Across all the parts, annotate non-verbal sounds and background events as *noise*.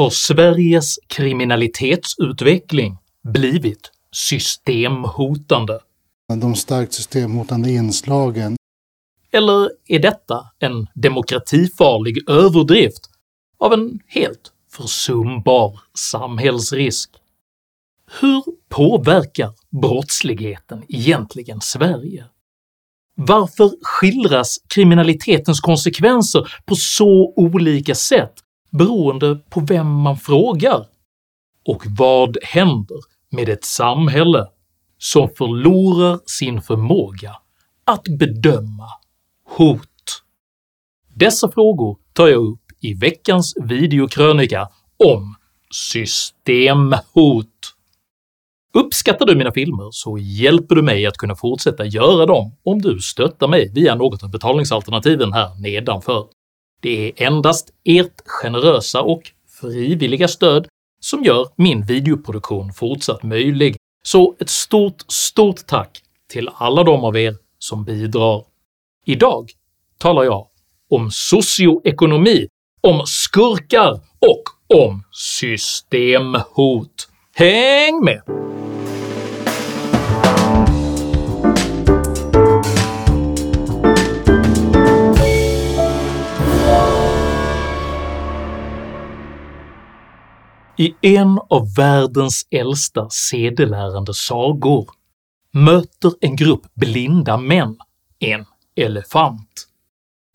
har Sveriges kriminalitetsutveckling blivit systemhotande? De starkt systemhotande inslagen. Eller är detta en demokratifarlig överdrift av en helt försumbar samhällsrisk? Hur påverkar brottsligheten egentligen Sverige? Varför skildras kriminalitetens konsekvenser på så olika sätt beroende på vem man frågar? Och vad händer med ett samhälle som förlorar sin förmåga att bedöma hot? Dessa frågor tar jag upp i veckans videokrönika om systemhot. Uppskattar du mina filmer så hjälper du mig att kunna fortsätta göra dem om du stöttar mig via något av betalningsalternativen här nedanför. Det är endast ert generösa och frivilliga stöd som gör min videoproduktion fortsatt möjlig, så ett stort, stort tack till alla de av er som bidrar. Idag talar jag om socioekonomi, om skurkar och om systemhot. Häng med! I en av världens äldsta sedelärande sagor möter en grupp blinda män en elefant.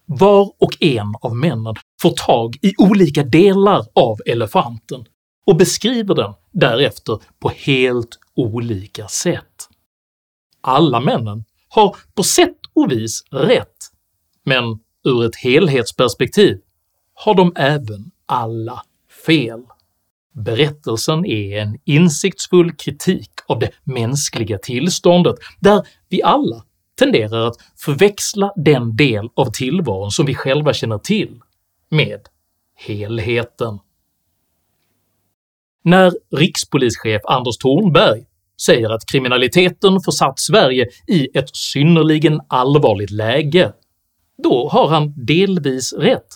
Var och en av männen får tag i olika delar av elefanten och beskriver den därefter på helt olika sätt. Alla männen har på sätt och vis rätt, men ur ett helhetsperspektiv har de även alla fel. Berättelsen är en insiktsfull kritik av det mänskliga tillståndet, där vi alla tenderar att förväxla den del av tillvaron som vi själva känner till med helheten. När rikspolischef Anders Thornberg säger att kriminaliteten försatt Sverige i ett synnerligen allvarligt läge, då har han delvis rätt,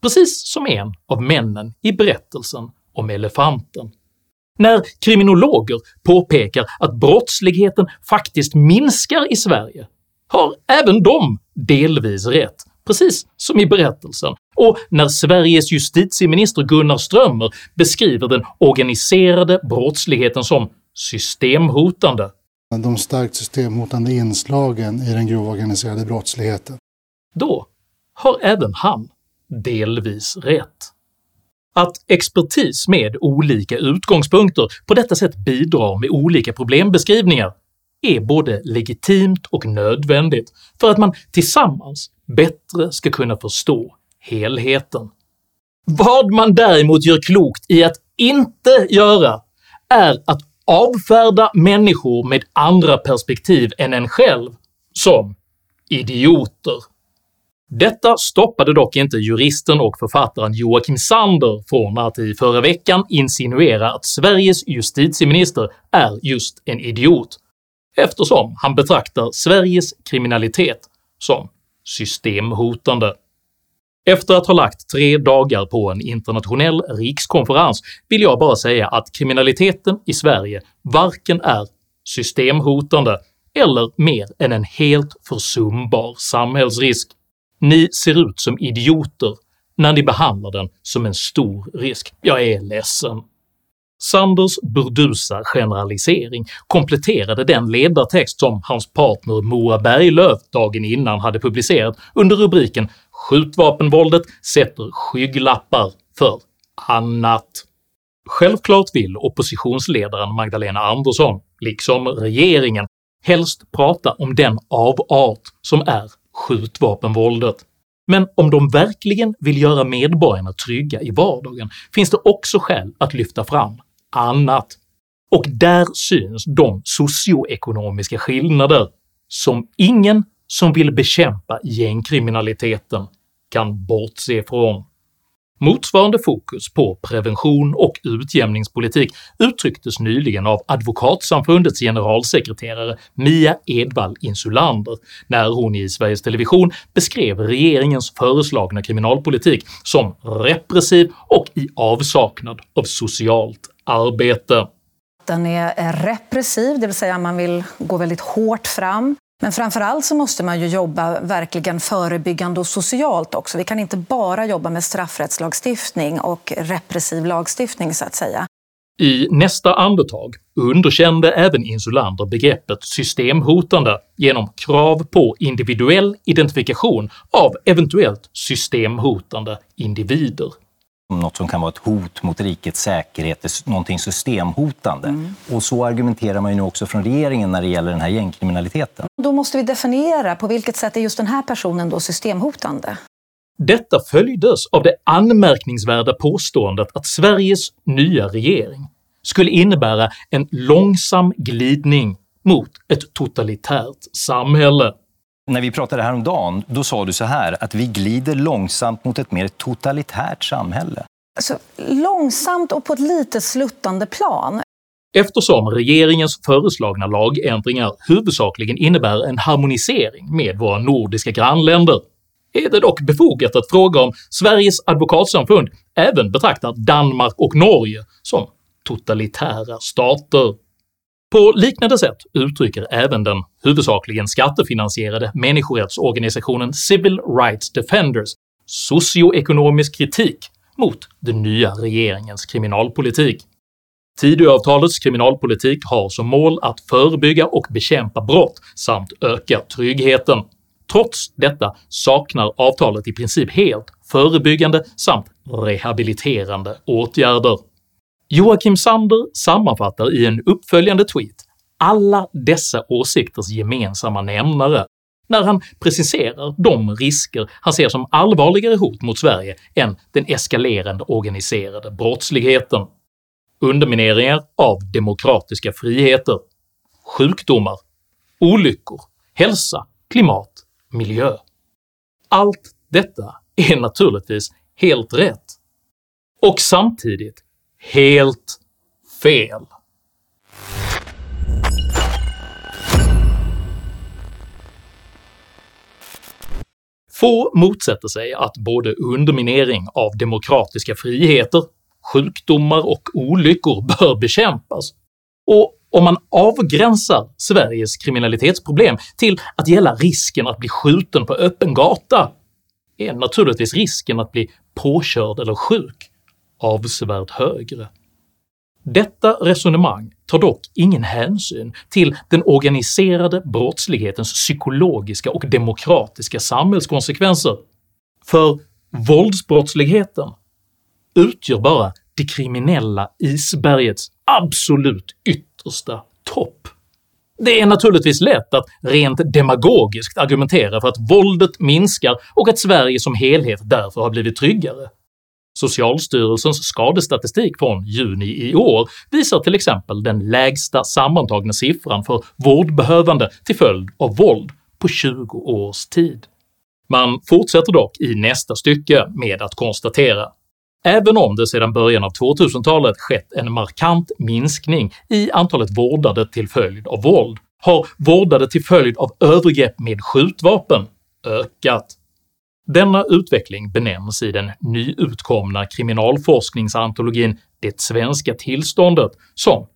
precis som en av männen i berättelsen om elefanten. När kriminologer påpekar att brottsligheten faktiskt minskar i Sverige har även de delvis rätt, precis som i berättelsen, och när Sveriges justitieminister Gunnar Strömmer beskriver den organiserade brottsligheten som systemhotande. De starkt systemhotande inslagen i den grova organiserade brottsligheten. Då har även han delvis rätt. Att expertis med olika utgångspunkter på detta sätt bidrar med olika problembeskrivningar är både legitimt och nödvändigt för att man tillsammans bättre ska kunna förstå helheten. Vad man däremot gör klokt i att inte göra är att avfärda människor med andra perspektiv än en själv som idioter. Detta stoppade dock inte juristen och författaren Joakim Sander från att i förra veckan insinuera att Sveriges justitieminister är just en idiot, eftersom han betraktar Sveriges kriminalitet som systemhotande. Efter att ha lagt tre dagar på en internationell rikskonferens vill jag bara säga att kriminaliteten i Sverige varken är systemhotande eller mer än en helt försumbar samhällsrisk. Ni ser ut som idioter när ni behandlar den som en stor risk. Jag är ledsen. Sanders burdusa generalisering kompletterade den ledartext som hans partner Moa Berglöf dagen innan hade publicerat under rubriken “Skjutvapenvåldet sätter skygglappar för annat”. Självklart vill oppositionsledaren Magdalena Andersson, liksom regeringen, helst prata om den avart som är skjutvapenvåldet, men om de verkligen vill göra medborgarna trygga i vardagen finns det också skäl att lyfta fram annat, och där syns de socioekonomiska skillnader som ingen som vill bekämpa gängkriminaliteten kan bortse från. Motsvarande fokus på prevention och utjämningspolitik uttrycktes nyligen av Advokatsamfundets generalsekreterare Mia Edvall Insulander när hon i Sveriges Television beskrev regeringens föreslagna kriminalpolitik som repressiv och i avsaknad av socialt arbete. Den är repressiv, det vill säga man vill gå väldigt hårt fram. Men framför allt så måste man ju jobba verkligen förebyggande och socialt också. Vi kan inte bara jobba med straffrättslagstiftning och repressiv lagstiftning så att säga. I nästa andetag underkände även Insulander begreppet systemhotande genom krav på individuell identifikation av eventuellt systemhotande individer något som kan vara ett hot mot rikets säkerhet, någonting systemhotande. Mm. Och så argumenterar man ju nu också från regeringen när det gäller den här gängkriminaliteten. Då måste vi definiera på vilket sätt är just den här personen då systemhotande. Detta följdes av det anmärkningsvärda påståendet att Sveriges nya regering skulle innebära en långsam glidning mot ett totalitärt samhälle. När vi pratade häromdagen, då sa du så här att vi glider långsamt mot ett mer totalitärt samhälle. Alltså, långsamt och på ett lite sluttande plan. Eftersom regeringens föreslagna lagändringar huvudsakligen innebär en harmonisering med våra nordiska grannländer är det dock befogat att fråga om Sveriges advokatsamfund även betraktar Danmark och Norge som totalitära stater. På liknande sätt uttrycker även den huvudsakligen skattefinansierade människorättsorganisationen Civil Rights Defenders socioekonomisk kritik mot den nya regeringens kriminalpolitik. Tidöavtalets kriminalpolitik har som mål att förebygga och bekämpa brott samt öka tryggheten. Trots detta saknar avtalet i princip helt förebyggande samt rehabiliterande åtgärder. Joakim Sander sammanfattar i en uppföljande tweet alla dessa åsikters gemensamma nämnare när han preciserar de risker han ser som allvarligare hot mot Sverige än den eskalerande organiserade brottsligheten. Undermineringar av demokratiska friheter, sjukdomar, olyckor, hälsa, klimat, miljö. Allt detta är naturligtvis helt rätt, och samtidigt helt fel. Få motsätter sig att både underminering av demokratiska friheter, sjukdomar och olyckor *laughs* bör bekämpas, och om man avgränsar Sveriges kriminalitetsproblem till att gälla risken att bli skjuten på öppen gata är naturligtvis risken att bli påkörd eller sjuk avsevärt högre. Detta resonemang tar dock ingen hänsyn till den organiserade brottslighetens psykologiska och demokratiska samhällskonsekvenser, för våldsbrottsligheten utgör bara det kriminella isbergets absolut yttersta topp. Det är naturligtvis lätt att rent demagogiskt argumentera för att våldet minskar och att Sverige som helhet därför har blivit tryggare, Socialstyrelsens skadestatistik från juni i år visar till exempel den lägsta sammantagna siffran för vårdbehövande till följd av våld på 20 års tid. Man fortsätter dock i nästa stycke med att konstatera Även om det sedan början av 2000-talet skett en markant minskning i antalet vårdade till följd av våld har vårdade till följd av övergrepp med skjutvapen ökat. Denna utveckling benämns i den nyutkomna kriminalforskningsantologin “Det svenska tillståndet” som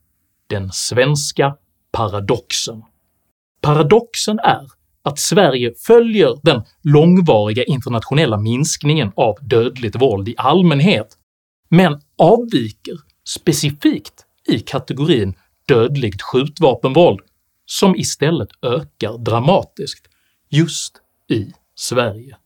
“den svenska paradoxen”. Paradoxen är att Sverige följer den långvariga internationella minskningen av dödligt våld i allmänhet, men avviker specifikt i kategorin dödligt skjutvapenvåld som istället ökar dramatiskt just i Sverige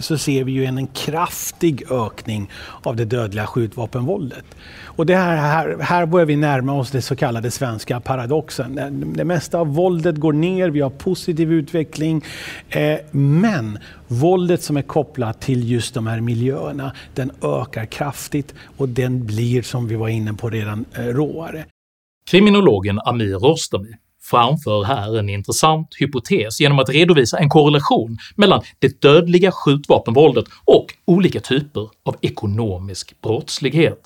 så ser vi ju en, en kraftig ökning av det dödliga skjutvapenvåldet. Och det här, här, här börjar vi närma oss det så kallade svenska paradoxen. Det, det mesta av våldet går ner, vi har positiv utveckling. Eh, men våldet som är kopplat till just de här miljöerna, den ökar kraftigt och den blir, som vi var inne på redan, eh, råare. Kriminologen Amir Rostami framför här en intressant hypotes genom att redovisa en korrelation mellan det dödliga skjutvapenvåldet och olika typer av ekonomisk brottslighet.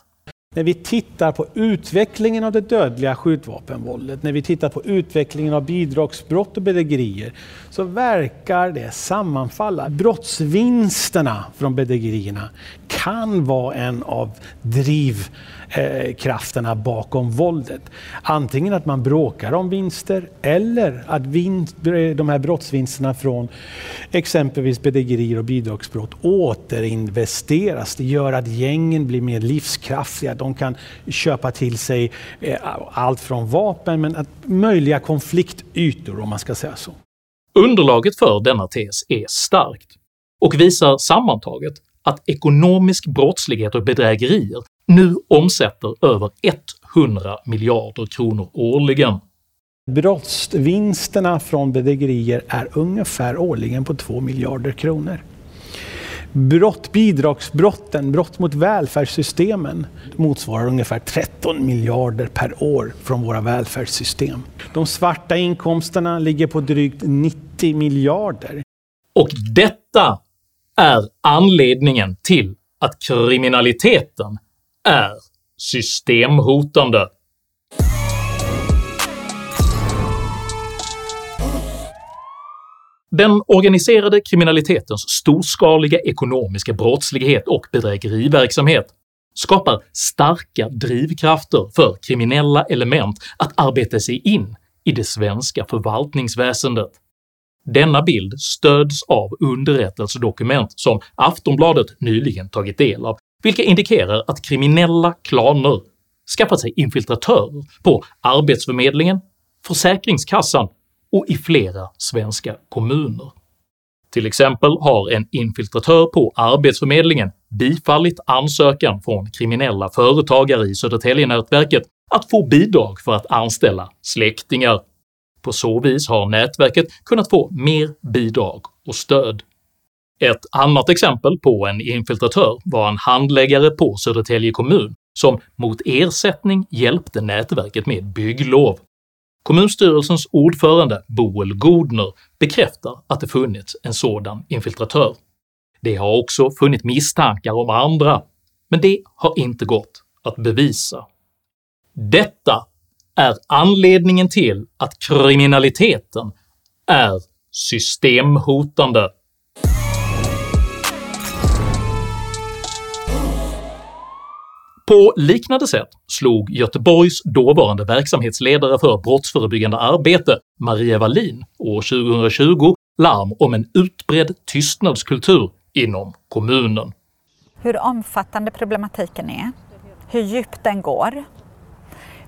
När vi tittar på utvecklingen av det dödliga skjutvapenvåldet, när vi tittar på utvecklingen av bidragsbrott och bedrägerier, så verkar det sammanfalla. Brottsvinsterna från bedrägerierna kan vara en av Eh, krafterna bakom våldet. Antingen att man bråkar om vinster eller att vinst, eh, de här brottsvinsterna från exempelvis bedrägerier och bidragsbrott återinvesteras. Det gör att gängen blir mer livskraftiga. De kan köpa till sig eh, allt från vapen men att möjliga konfliktytor om man ska säga så. Underlaget för denna tes är starkt och visar sammantaget att ekonomisk brottslighet och bedrägerier nu omsätter över 100 miljarder kronor årligen. Brottsvinsterna från bedrägerier är ungefär årligen på 2 miljarder kronor. Brott, bidragsbrotten, brott mot välfärdssystemen motsvarar ungefär 13 miljarder per år från våra välfärdssystem. De svarta inkomsterna ligger på drygt 90 miljarder. Och detta är anledningen till att kriminaliteten är systemhotande. Den organiserade kriminalitetens storskaliga ekonomiska brottslighet och bedrägeriverksamhet skapar starka drivkrafter för kriminella element att arbeta sig in i det svenska förvaltningsväsendet. Denna bild stöds av underrättelsedokument som Aftonbladet nyligen tagit del av, vilka indikerar att kriminella klaner skaffat sig infiltratörer på Arbetsförmedlingen, Försäkringskassan och i flera svenska kommuner. Till exempel har en infiltratör på Arbetsförmedlingen bifallit ansökan från kriminella företagare i Södertäljenätverket att få bidrag för att anställa släktingar. På så vis har nätverket kunnat få mer bidrag och stöd. Ett annat exempel på en infiltratör var en handläggare på Södertälje kommun som mot ersättning hjälpte nätverket med bygglov. Kommunstyrelsens ordförande Boel Godner bekräftar att det funnits en sådan infiltratör. Det har också funnits misstankar om andra, men det har inte gått att bevisa. Detta är anledningen till att kriminaliteten är systemhotande. På liknande sätt slog Göteborgs dåvarande verksamhetsledare för brottsförebyggande arbete, Maria Wallin, år 2020 larm om en utbredd tystnadskultur inom kommunen. Hur omfattande problematiken är, hur djupt den går,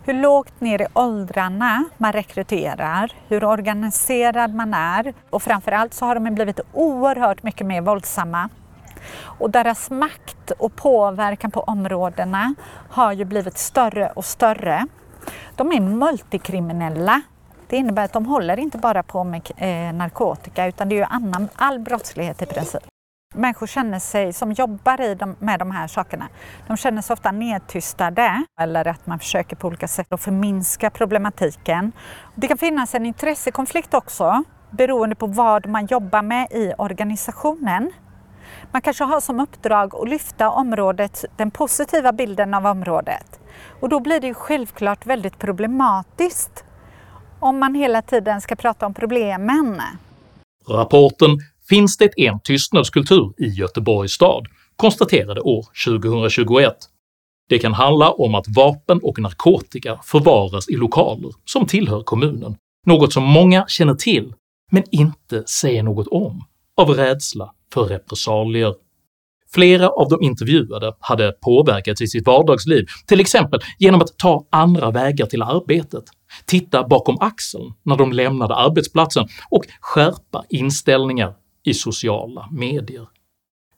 hur lågt ner i åldrarna man rekryterar, hur organiserad man är och framförallt så har de blivit oerhört mycket mer våldsamma och deras makt och påverkan på områdena har ju blivit större och större. De är multikriminella. Det innebär att de håller inte bara på med eh, narkotika utan det är ju annan, all brottslighet i princip. Människor känner sig, som jobbar i de, med de här sakerna, de känner sig ofta nedtystade eller att man försöker på olika sätt att förminska problematiken. Det kan finnas en intressekonflikt också beroende på vad man jobbar med i organisationen. Man kanske har som uppdrag att lyfta området, den positiva bilden av området. Och då blir det ju självklart väldigt problematiskt om man hela tiden ska prata om problemen. Rapporten “Finns det en tystnadskultur i Göteborgs stad?” konstaterade år 2021. Det kan handla om att vapen och narkotika förvaras i lokaler som tillhör kommunen, något som många känner till men inte säger något om av rädsla för repressalier. Flera av de intervjuade hade påverkats i sitt vardagsliv, till exempel genom att ta andra vägar till arbetet, titta bakom axeln när de lämnade arbetsplatsen och skärpa inställningar i sociala medier.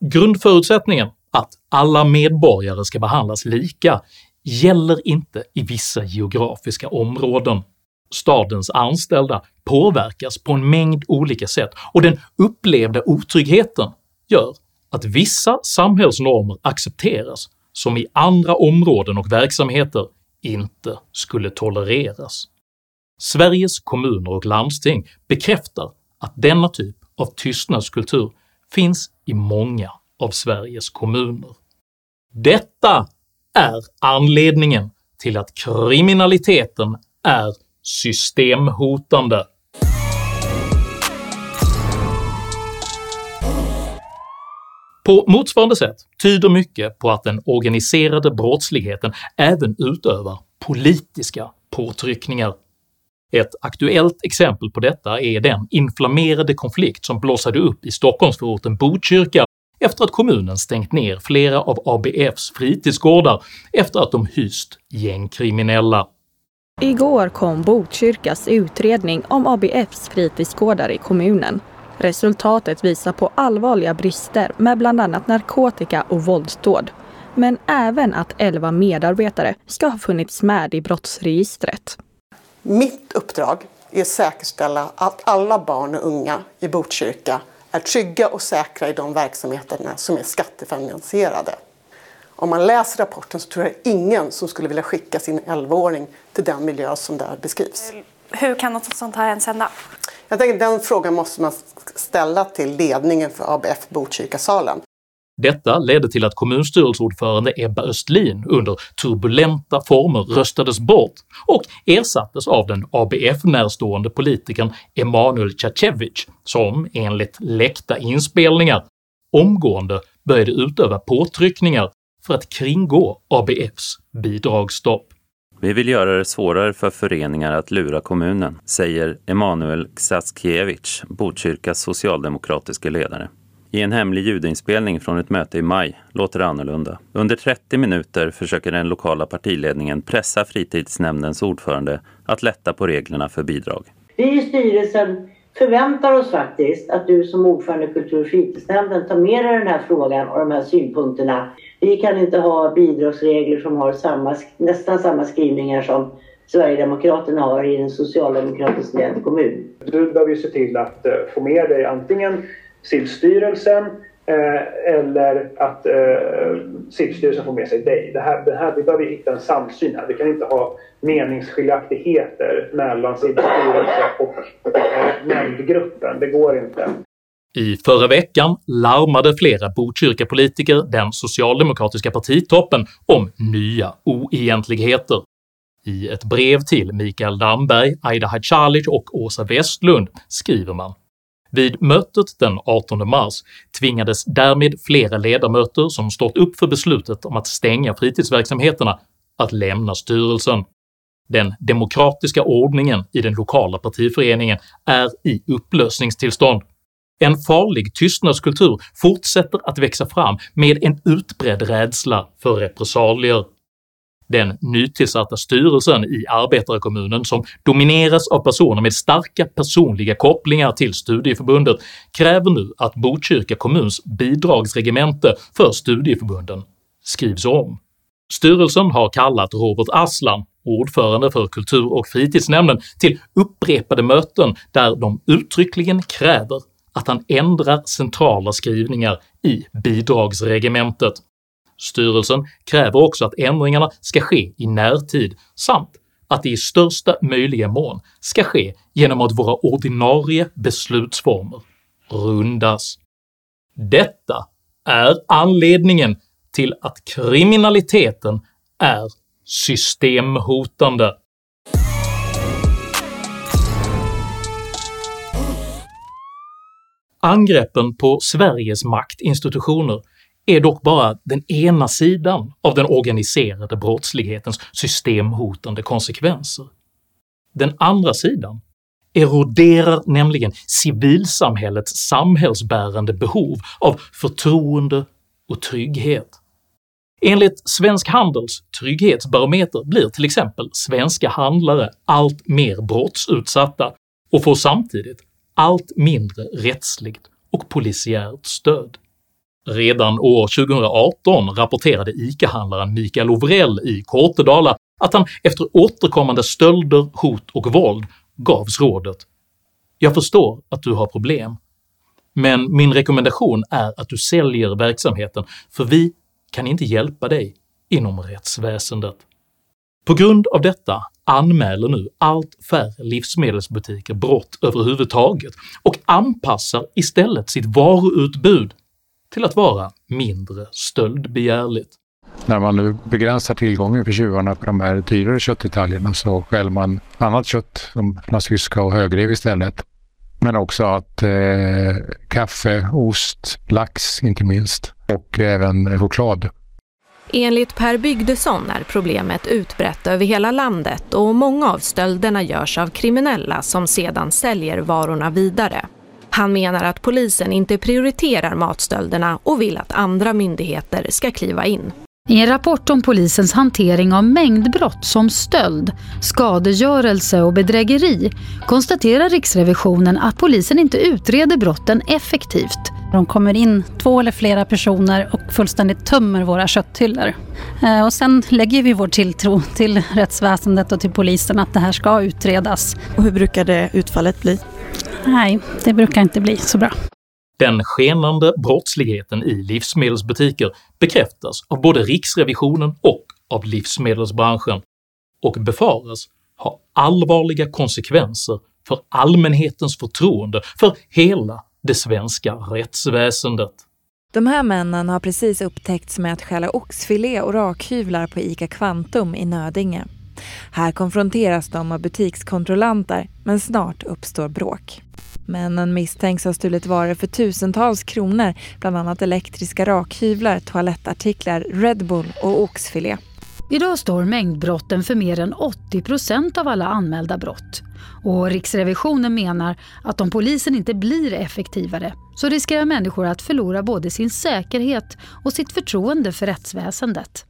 Grundförutsättningen att alla medborgare ska behandlas lika gäller inte i vissa geografiska områden. Stadens anställda påverkas på en mängd olika sätt och den upplevda otryggheten gör att vissa samhällsnormer accepteras som i andra områden och verksamheter inte skulle tolereras. Sveriges kommuner och landsting bekräftar att denna typ av tystnadskultur finns i många av Sveriges kommuner. Detta är anledningen till att kriminaliteten är systemhotande. På motsvarande sätt tyder mycket på att den organiserade brottsligheten även utövar politiska påtryckningar. Ett aktuellt exempel på detta är den inflammerade konflikt som blossade upp i Stockholmsförorten Botkyrka efter att kommunen stängt ner flera av ABFs fritidsgårdar efter att de hyst gängkriminella. Igår kom Botkyrkas utredning om ABFs fritidsgårdar i kommunen. Resultatet visar på allvarliga brister med bland annat narkotika och våldsdåd. Men även att 11 medarbetare ska ha funnits med i brottsregistret. Mitt uppdrag är att säkerställa att alla barn och unga i Botkyrka är trygga och säkra i de verksamheterna som är skattefinansierade. Om man läser rapporten så tror jag ingen som skulle vilja skicka sin 11-åring till den miljö som där beskrivs. Hur kan något sånt här ens hända? Jag tänker den frågan måste man ställa till ledningen för ABF Botkyrkasalen. Detta ledde till att kommunstyrelseordförande Ebba Östlin under turbulenta former röstades bort och ersattes av den ABF-närstående politikern Emanuel Cacevic som enligt läckta inspelningar omgående började utöva påtryckningar för att kringgå ABFs bidragsstopp. Vi vill göra det svårare för föreningar att lura kommunen, säger Emanuel Ksaskiewicz, Botkyrkas socialdemokratiske ledare. I en hemlig ljudinspelning från ett möte i maj låter det annorlunda. Under 30 minuter försöker den lokala partiledningen pressa fritidsnämndens ordförande att lätta på reglerna för bidrag. Vi i styrelsen förväntar oss faktiskt att du som ordförande i kultur och fritidsnämnden tar med dig den här frågan och de här synpunkterna. Vi kan inte ha bidragsregler som har samma, nästan samma skrivningar som Sverigedemokraterna har i en socialdemokratiskt ledd kommun. Du behöver ju se till att få med dig antingen SIB-styrelsen eh, eller att eh, SIV-styrelsen får med sig dig. Det här, det här, vi behöver hitta en samsyn här. Vi kan inte ha meningsskiljaktigheter mellan SIB-styrelsen och eh, nämndgruppen. Det går inte. I förra veckan larmade flera Botkyrka-politiker den socialdemokratiska partitoppen om nya oegentligheter. I ett brev till Mikael Damberg, Aida Hadzialic och Åsa Westlund skriver man vid mötet den 18 mars tvingades därmed flera ledamöter som stått upp för beslutet om att stänga fritidsverksamheterna att lämna styrelsen. Den demokratiska ordningen i den lokala partiföreningen är i upplösningstillstånd. En farlig tystnadskultur fortsätter att växa fram med en utbredd rädsla för repressalier. Den nytillsatta styrelsen i arbetarkommunen som domineras av personer med starka personliga kopplingar till studieförbundet kräver nu att Botkyrka kommuns bidragsregemente för studieförbunden skrivs om. Styrelsen har kallat Robert Aslan, ordförande för kultur och fritidsnämnden, till upprepade möten där de uttryckligen kräver att han ändrar centrala skrivningar i bidragsregementet. Styrelsen kräver också att ändringarna ska ske i närtid samt att det i största möjliga mån ska ske genom att våra ordinarie beslutsformer rundas. Detta är anledningen till att kriminaliteten är systemhotande. Angreppen på Sveriges maktinstitutioner är dock bara den ena sidan av den organiserade brottslighetens systemhotande konsekvenser. Den andra sidan eroderar nämligen civilsamhällets samhällsbärande behov av förtroende och trygghet. Enligt Svensk Handels trygghetsbarometer blir till exempel svenska handlare allt mer brottsutsatta och får samtidigt allt mindre rättsligt och polisiärt stöd. Redan år 2018 rapporterade ICA-handlaren Mikael Ovrell i Kortedala att han efter återkommande stölder, hot och våld gavs rådet “Jag förstår att du har problem, men min rekommendation är att du säljer verksamheten för vi kan inte hjälpa dig inom rättsväsendet”. På grund av detta anmäler nu allt färre livsmedelsbutiker brott överhuvudtaget och anpassar istället sitt varuutbud till att vara mindre stöldbegärligt. När man nu begränsar tillgången för tjuvarna på de här dyrare köttdetaljerna så stjäl man annat kött som naziska och högrev istället. Men också att eh, kaffe, ost, lax inte minst och även choklad Enligt Per Bygdesson är problemet utbrett över hela landet och många av stölderna görs av kriminella som sedan säljer varorna vidare. Han menar att polisen inte prioriterar matstölderna och vill att andra myndigheter ska kliva in. I en rapport om polisens hantering av mängdbrott som stöld, skadegörelse och bedrägeri konstaterar Riksrevisionen att polisen inte utreder brotten effektivt. De kommer in två eller flera personer och fullständigt tömmer våra kötthyllor. Eh, och sen lägger vi vår tilltro till rättsväsendet och till polisen att det här ska utredas. Och hur brukar det utfallet bli? Nej, det brukar inte bli så bra. Den skenande brottsligheten i livsmedelsbutiker bekräftas av både Riksrevisionen och av livsmedelsbranschen och befaras ha allvarliga konsekvenser för allmänhetens förtroende för hela det svenska rättsväsendet. De här männen har precis upptäckts med att stjäla oxfilé och rakhyvlar på ICA Kvantum i Nödinge. Här konfronteras de av butikskontrollanter, men snart uppstår bråk. Männen misstänks ha stulit varor för tusentals kronor, bland annat elektriska rakhyvlar, toalettartiklar, Red Bull och oxfilé. Idag står mängdbrotten för mer än 80 procent av alla anmälda brott. Och Riksrevisionen menar att om polisen inte blir effektivare så riskerar människor att förlora både sin säkerhet och sitt förtroende för rättsväsendet.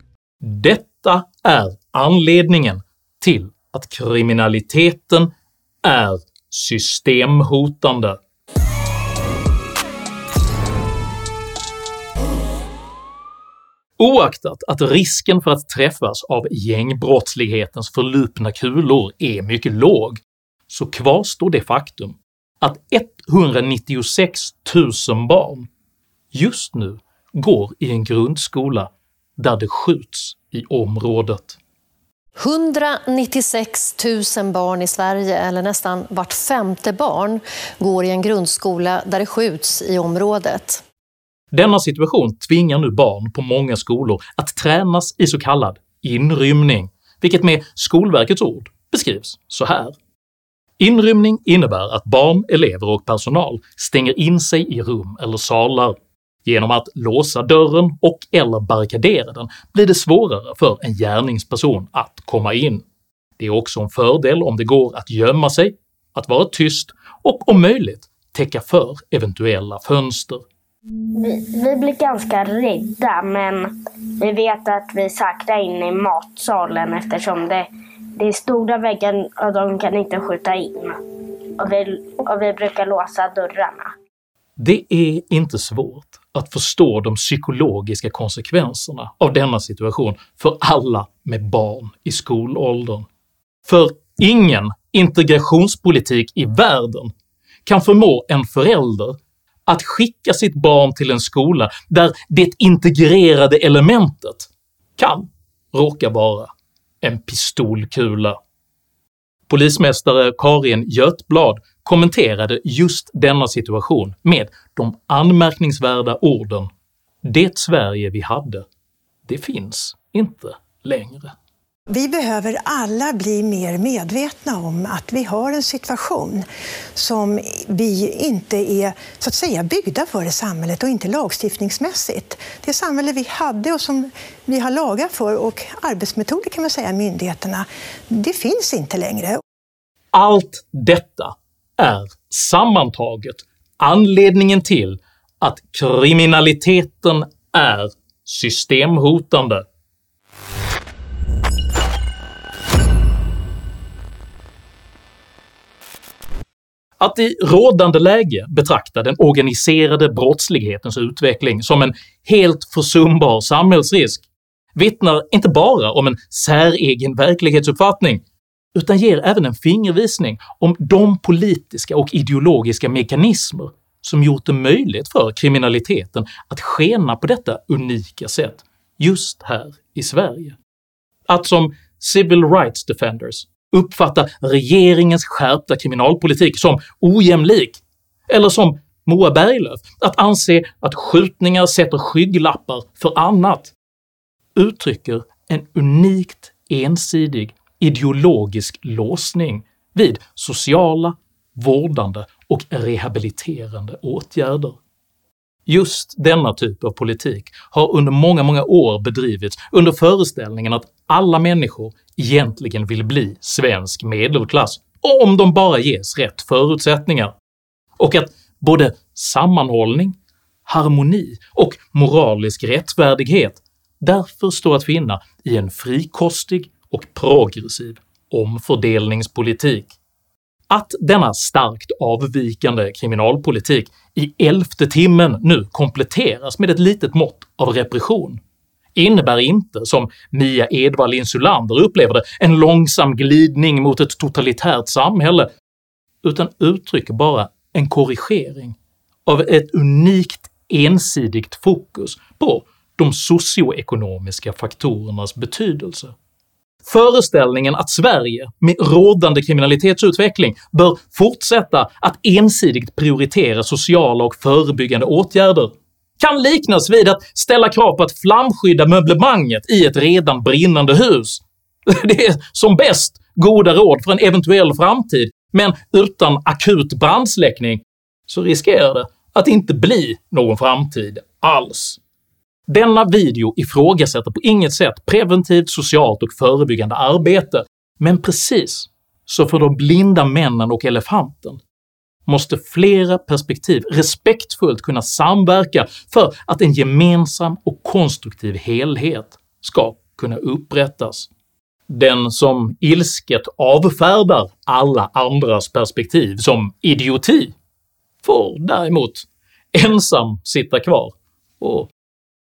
Detta är anledningen till att kriminaliteten är systemhotande. Oaktat att risken för att träffas av gängbrottslighetens förlupna kulor är mycket låg så kvarstår det faktum att 196 000 barn just nu går i en grundskola där det skjuts i området. 196 000 barn i Sverige, eller nästan vart femte barn, går i en grundskola där det skjuts i området. Denna situation tvingar nu barn på många skolor att tränas i så kallad inrymning, vilket med Skolverkets ord beskrivs så här. Inrymning innebär att barn, elever och personal stänger in sig i rum eller salar. Genom att låsa dörren och eller barrikadera den blir det svårare för en gärningsperson att komma in. Det är också en fördel om det går att gömma sig, att vara tyst och om möjligt täcka för eventuella fönster. Vi, vi blir ganska rädda men vi vet att vi säkra inne i matsalen eftersom det, det är stora väggar och de kan inte skjuta in. Och vi, och vi brukar låsa dörrarna. Det är inte svårt att förstå de psykologiska konsekvenserna av denna situation för alla med barn i skolåldern. För ingen integrationspolitik i världen kan förmå en förälder att skicka sitt barn till en skola där det integrerade elementet kan råka vara en pistolkula. Polismästare Karin Götblad kommenterade just denna situation med de anmärkningsvärda orden “Det Sverige vi hade, det finns inte längre”. Vi behöver alla bli mer medvetna om att vi har en situation som vi inte är så att säga byggda för i samhället och inte lagstiftningsmässigt. Det samhälle vi hade och som vi har lagar för och arbetsmetoder kan man säga myndigheterna, det finns inte längre. Allt detta är sammantaget anledningen till att kriminaliteten är systemhotande. Att i rådande läge betrakta den organiserade brottslighetens utveckling som en helt försumbar samhällsrisk vittnar inte bara om en säregen verklighetsuppfattning utan ger även en fingervisning om de politiska och ideologiska mekanismer som gjort det möjligt för kriminaliteten att skena på detta unika sätt just här i Sverige. Att som civil rights defenders uppfatta regeringens skärpta kriminalpolitik som ojämlik, eller som Moa Berglöf att anse att skjutningar sätter skygglappar för annat, uttrycker en unikt ensidig ideologisk låsning vid sociala, vårdande och rehabiliterande åtgärder. Just denna typ av politik har under många, många år bedrivits under föreställningen att alla människor egentligen vill bli svensk medelklass om de bara ges rätt förutsättningar, och att både sammanhållning, harmoni och moralisk rättfärdighet därför står att finna i en frikostig och progressiv omfördelningspolitik. Att denna starkt avvikande kriminalpolitik i elfte timmen nu kompletteras med ett litet mått av repression innebär inte, som Mia Edvall Insulander upplever det, en långsam glidning mot ett totalitärt samhälle, utan uttrycker bara en korrigering av ett unikt ensidigt fokus på de socioekonomiska faktorernas betydelse. Föreställningen att Sverige med rådande kriminalitetsutveckling bör fortsätta att ensidigt prioritera sociala och förebyggande åtgärder kan liknas vid att ställa krav på att flamskydda möblemanget i ett redan brinnande hus. *laughs* Det är som bäst goda råd för en eventuell framtid, men utan akut brandsläckning så riskerar det att inte bli någon framtid alls. Denna video ifrågasätter på inget sätt preventivt, socialt och förebyggande arbete, men precis så för de blinda männen och elefanten måste flera perspektiv respektfullt kunna samverka för att en gemensam och konstruktiv helhet ska kunna upprättas. Den som ilsket avfärdar alla andras perspektiv som idioti får däremot ensam sitta kvar och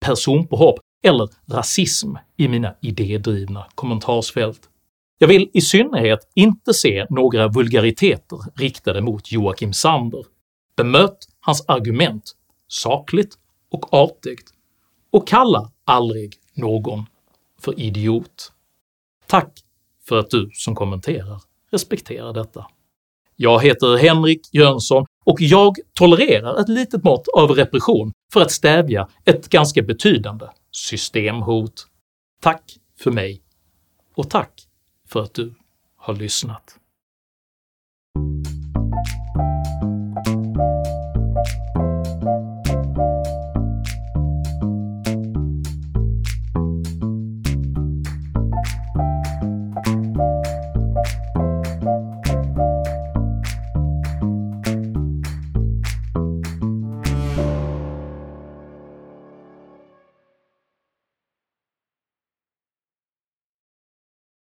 personpåhopp eller rasism i mina idédrivna kommentarsfält. Jag vill i synnerhet inte se några vulgariteter riktade mot Joakim Sander. Bemöt hans argument sakligt och artigt, och kalla aldrig någon för idiot. Tack för att du som kommenterar respekterar detta. Jag heter Henrik Jönsson och jag tolererar ett litet mått av repression för att stävja ett ganska betydande systemhot. Tack för mig, och tack för att du har lyssnat.